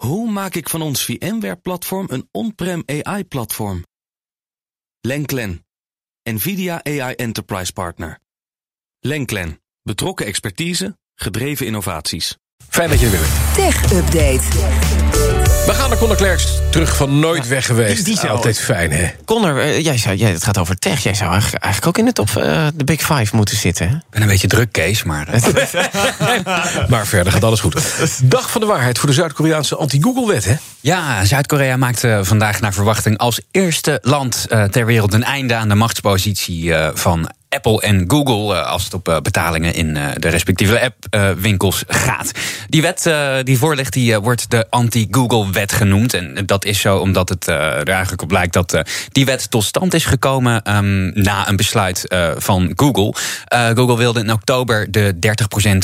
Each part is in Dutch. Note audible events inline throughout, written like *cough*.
Hoe maak ik van ons VMware-platform een on-prem AI-platform? Lenklen, NVIDIA AI Enterprise Partner. Lenklen, betrokken expertise, gedreven innovaties. Fijn dat je er weer bent. Tech Update. We gaan naar Conor Klerks, terug van nooit weg geweest. die- die zou- Altijd fijn, hè? Connor, eh, jij zou, jij, het gaat over tech. Jij zou eigenlijk, eigenlijk ook in de top eh, de Big Five moeten zitten. Hè? Ik ben een beetje druk, Kees, maar... eh, *laughs* Maar verder gaat alles goed. Dag van de waarheid voor de Zuid-Koreaanse anti-Google-wet, hè? Ja, Zuid-Korea maakt vandaag naar verwachting als eerste land eh, ter wereld een einde aan de machtspositie eh, van Apple en Google eh, als het op eh, betalingen in eh, de respectieve appwinkels gaat. Die wet die voor ligt, die wordt de anti-Google-wet genoemd. En dat is zo omdat het er eigenlijk op lijkt dat die wet tot stand is gekomen ehm, na een besluit van Google. Google wilde in oktober de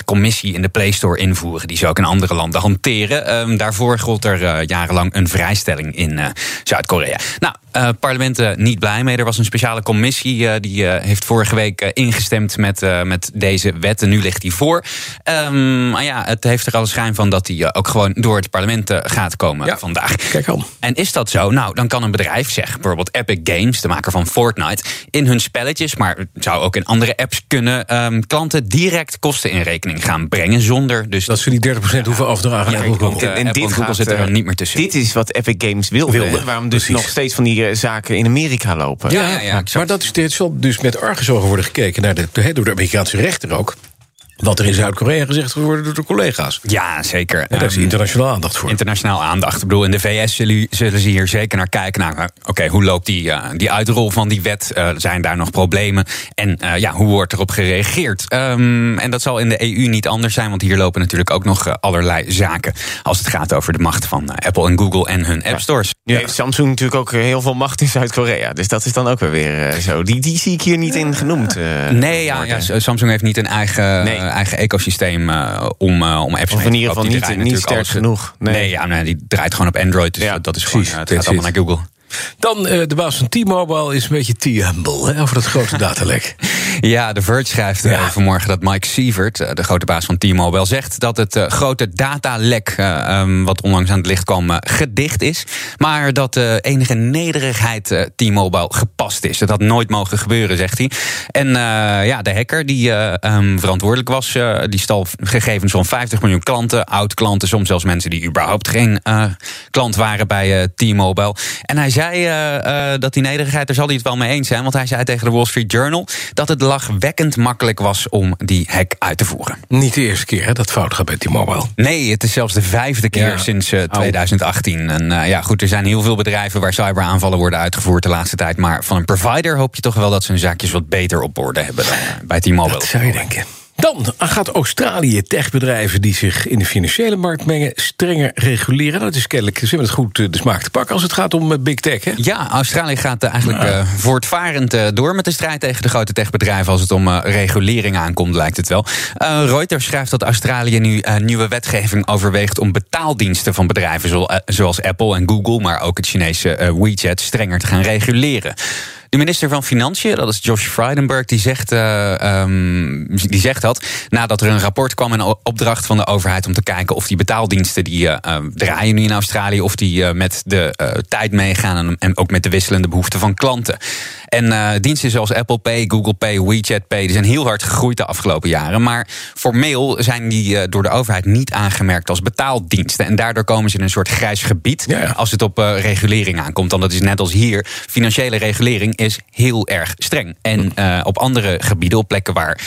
30% commissie in de Play Store invoeren. Die ze ook in andere landen hanteren. Ehm, daarvoor gold er jarenlang een vrijstelling in Zuid-Korea. Nou, parlement eh, niet blij mee. Er was een speciale commissie die heeft vorige week eh, ingestemd met, eh, met deze wet. En nu ligt die voor. Ehm, maar ja, het heeft er alle schijn van dat die eh, ook gewoon door het parlement gaat komen Ja. vandaag. Kijk aan. En is dat zo? Nou, dan kan een bedrijf, zeg bijvoorbeeld Epic Games, de maker van Fortnite, in hun spelletjes, maar het zou ook in andere apps kunnen, ehm, klanten direct kosten in rekening gaan brengen zonder dus. Dat ze die 30% hoeven afdragen Ja, En, dit en Google gaat, zitten er niet meer tussen. Dit is wat Epic Games wilde. Wilde, waarom dus precies. nog steeds van die zaken in Amerika lopen. Ja, ja, maar dat is, dit dus met worden gekeken naar de, door de Amerikaanse rechter ook. Wat er in Zuid-Korea gezegd wordt worden door de collega's. Ja, zeker. En daar is Ehm, internationaal aandacht voor. internationaal aandacht. Ik bedoel, in de VS zullen, zullen ze hier zeker naar kijken. Nou, eh, oké, hoe loopt die, eh, die uitrol van die wet? Eh, zijn daar nog problemen? En eh, ja, hoe wordt erop gereageerd? Ehm, en dat zal in de EU niet anders zijn, want hier lopen natuurlijk ook nog allerlei zaken. Als het gaat over de macht van Apple en Google en hun app stores. Nu heeft Samsung natuurlijk ook heel veel macht in Zuid-Korea. Dus dat is dan ook wel weer zo. Die, die zie ik hier niet in genoemd. Nee, ja, ja, Samsung heeft niet een eigen, Nee. Eh, eigen ecosysteem eh, om, eh, om apps Of mee in te ieder geval kopen. Die niet- niet sterk alles- genoeg. Nee. Nee, ja, nee, die draait gewoon op Android. Dus Ja, dat- is precies. gewoon, het gaat allemaal naar Google. Dan eh, de baas van T-Mobile is een beetje T-humble hè, over dat grote datalek. *laughs* Ja, The Verge schrijft eh, Ja. vanmorgen dat Mike Sievert, eh, de grote baas van T-Mobile, zegt dat het eh, grote datalek, eh, ehm, wat onlangs aan het licht kwam, gedicht is. Maar dat de enige nederigheid T-Mobile gepast is. Dat had nooit mogen gebeuren, zegt hij. En ja, de hacker die eh, ehm, verantwoordelijk was, die stal gegevens van 50 miljoen klanten, oud-klanten, soms zelfs mensen die überhaupt geen klant waren bij T-Mobile. En hij zei dat die nederigheid, daar zal hij het wel mee eens zijn, want hij zei tegen de Wall Street Journal dat het lachwekkend makkelijk was om die hack uit te voeren. Niet de eerste keer hè, dat fout gaat bij T-Mobile. Nee, het is zelfs de vijfde keer Ja. sinds eh, 2018. En eh, ja, goed, er zijn heel veel bedrijven waar cyberaanvallen worden uitgevoerd de laatste tijd. Maar van een provider hoop je toch wel dat ze hun zaakjes wat beter op orde hebben dan eh, bij T-Mobile. Dat zou je denken. Dan gaat Australië techbedrijven die zich in de financiële markt mengen strenger reguleren. Dat is kennelijk, ze hebben het goed eh, de smaak te pakken als het gaat om eh, big tech. Hè? Ja, Australië gaat eh, eigenlijk voortvarend door met de strijd tegen de grote techbedrijven als het om regulering aankomt, lijkt het wel. Reuters schrijft dat Australië nu nieuwe wetgeving overweegt om betaaldiensten van bedrijven zoals, Apple en Google, maar ook het Chinese WeChat, strenger te gaan reguleren. De minister van Financiën, dat is Josh Frydenberg, die zegt, eh, ehm, die zegt dat nadat er een rapport kwam en opdracht van de overheid om te kijken of die betaaldiensten die eh, eh, draaien nu in Australië, of die met de tijd meegaan en, en ook met de wisselende behoeften van klanten. En eh, diensten zoals Apple Pay, Google Pay, WeChat Pay, die zijn heel hard gegroeid de afgelopen jaren. Maar formeel zijn die eh, door de overheid niet aangemerkt als betaaldiensten. En daardoor komen ze in een soort grijs gebied Ja, ja. als het op eh, regulering aankomt. Dan dat is net als hier. Financiële regulering is heel erg streng. En eh, op andere gebieden, op plekken waar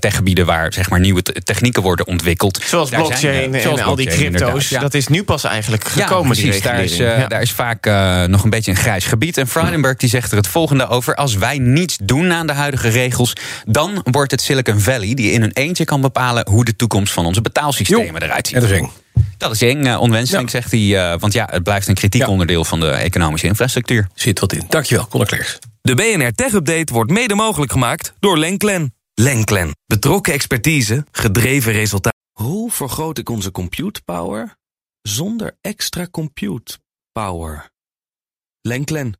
techgebieden waar zeg maar nieuwe te- technieken worden ontwikkeld. Zoals zijn, blockchain eh, zoals en al die crypto's. ja. Dat is nu pas eigenlijk Ja, gekomen, die precies. Daar is, Ja. daar is vaak nog een beetje een grijs gebied. En Frydenberg die zegt er het volgende over. Als wij niets doen aan de huidige regels... dan wordt het Silicon Valley die in hun eentje kan bepalen... hoe de toekomst van onze betaalsystemen eruit ziet. Dat is eng. Dat is eng, eh, onwenselijk, Ja. zegt hij. eh, want ja, het blijft een kritiek Ja. onderdeel van de economische infrastructuur. Zit wat in. Dankjewel, Conor Klerks. De BNR Tech Update wordt mede mogelijk gemaakt door Lenklen. Lenklen. Betrokken expertise, gedreven resultaat. Hoe vergroot ik onze compute power zonder extra compute power? Lenklen.